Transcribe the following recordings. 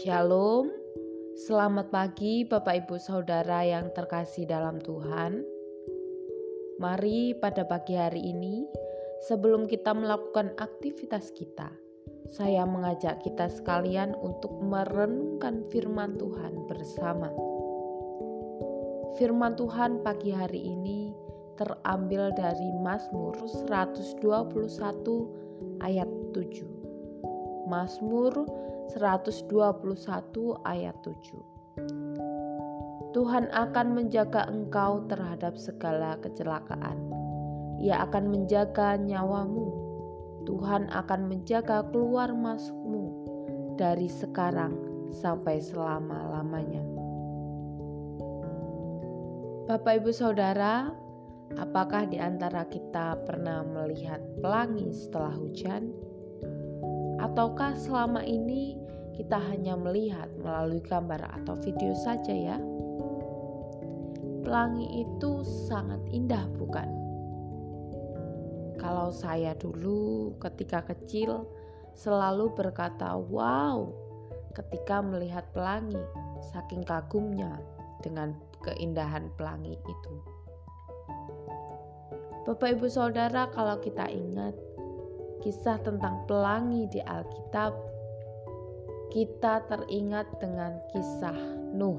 Shalom, selamat pagi Bapak Ibu Saudara yang terkasih dalam Tuhan. Mari pada pagi hari ini, sebelum kita melakukan aktivitas kita, saya mengajak kita sekalian untuk merenungkan firman Tuhan bersama. Firman Tuhan pagi hari ini terambil dari Mazmur 121 ayat 7. Mazmur 121 ayat 7. Tuhan akan menjaga engkau terhadap segala kecelakaan. Ia akan menjaga nyawamu. Tuhan akan menjaga keluar masukmu dari sekarang sampai selama-lamanya. Bapak, ibu, saudara, apakah di antara kita pernah melihat pelangi setelah hujan? Ataukah selama ini kita hanya melihat melalui gambar atau video saja ya? Pelangi itu sangat indah bukan? Kalau saya dulu ketika kecil selalu berkata wow ketika melihat pelangi saking kagumnya dengan keindahan pelangi itu. Bapak Ibu Saudara kalau kita ingat kisah tentang pelangi di Alkitab, kita teringat dengan kisah Nuh.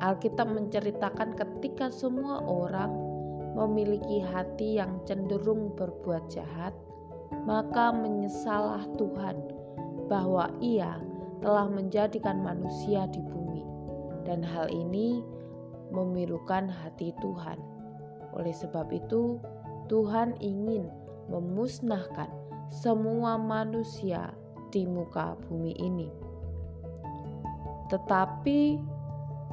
Alkitab menceritakan ketika semua orang memiliki hati yang cenderung berbuat jahat, maka menyesalah Tuhan bahwa Ia telah menjadikan manusia di bumi, dan hal ini memilukan hati Tuhan. Oleh sebab itu, Tuhan ingin memusnahkan semua manusia di muka bumi ini. Tetapi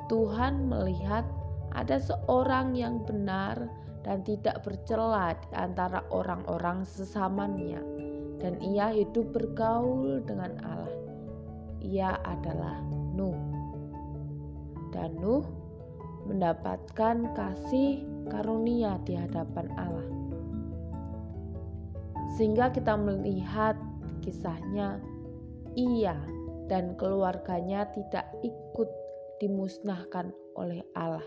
Tuhan melihat ada seorang yang benar dan tidak bercela di antara orang-orang sesamanya dan ia hidup bergaul dengan Allah. Ia adalah Nuh. Dan Nuh mendapatkan kasih karunia di hadapan Allah. Sehingga kita melihat kisahnya ia dan keluarganya tidak ikut dimusnahkan oleh Allah.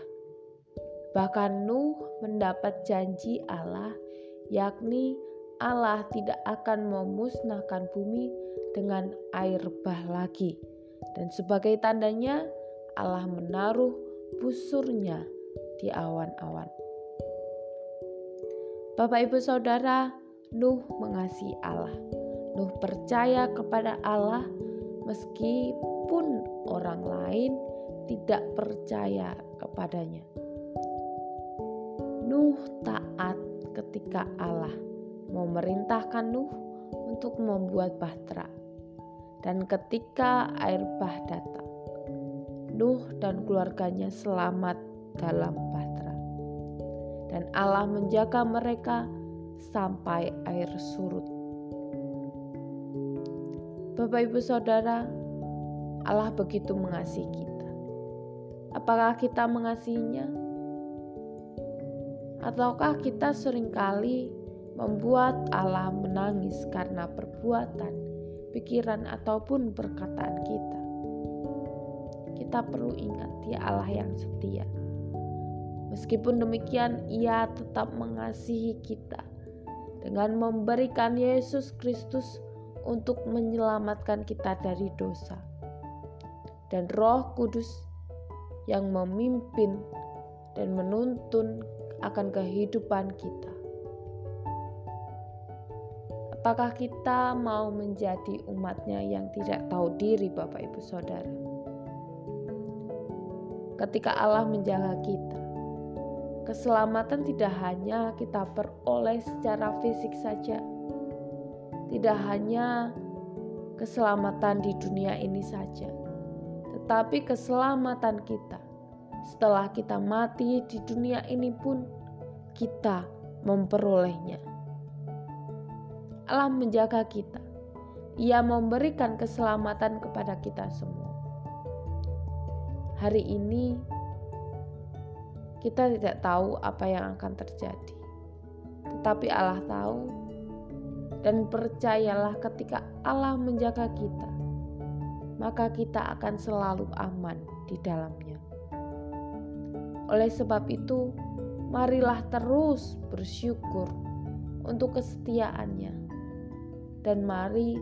Bahkan Nuh mendapat janji Allah, yakni Allah tidak akan memusnahkan bumi dengan air bah lagi. Dan sebagai tandanya, Allah menaruh busurnya di awan-awan. Bapak, ibu, saudara, Nuh mengasihi Allah. Nuh percaya kepada Allah meskipun orang lain tidak percaya kepadanya. Nuh taat ketika Allah memerintahkan Nuh untuk membuat bahtera. Dan ketika air bah datang, Nuh dan keluarganya selamat dalam bahtera. Dan Allah menjaga mereka sampai air surut. Bapak, ibu, saudara, Allah begitu mengasihi kita. Apakah kita mengasihinya, ataukah kita sering kali membuat Allah menangis karena perbuatan, pikiran, ataupun perkataan kita? Kita perlu ingat, Dia Allah yang setia. Meskipun demikian, Ia tetap mengasihi kita dengan memberikan Yesus Kristus untuk menyelamatkan kita dari dosa. Dan Roh Kudus yang memimpin dan menuntun akan kehidupan kita. Apakah kita mau menjadi umatnya yang tidak tahu diri Bapak Ibu Saudara? Ketika Allah menjaga kita, Keselamatan tidak hanya kita peroleh secara fisik saja, tidak hanya keselamatan di dunia ini saja, tetapi keselamatan kita setelah kita mati di dunia ini pun kita memperolehnya. Allah menjaga kita. Ia memberikan keselamatan kepada kita semua. Hari ini kita tidak tahu apa yang akan terjadi, tetapi Allah tahu, dan percayalah ketika Allah menjaga kita, maka kita akan selalu aman di dalamnya. Oleh sebab itu, marilah terus bersyukur untuk kesetiaannya, dan mari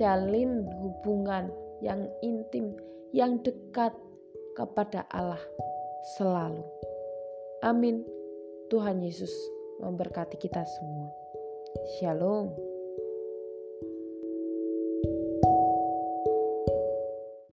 jalin hubungan yang intim, yang dekat kepada Allah selalu. Amin. Tuhan Yesus memberkati kita semua. Shalom.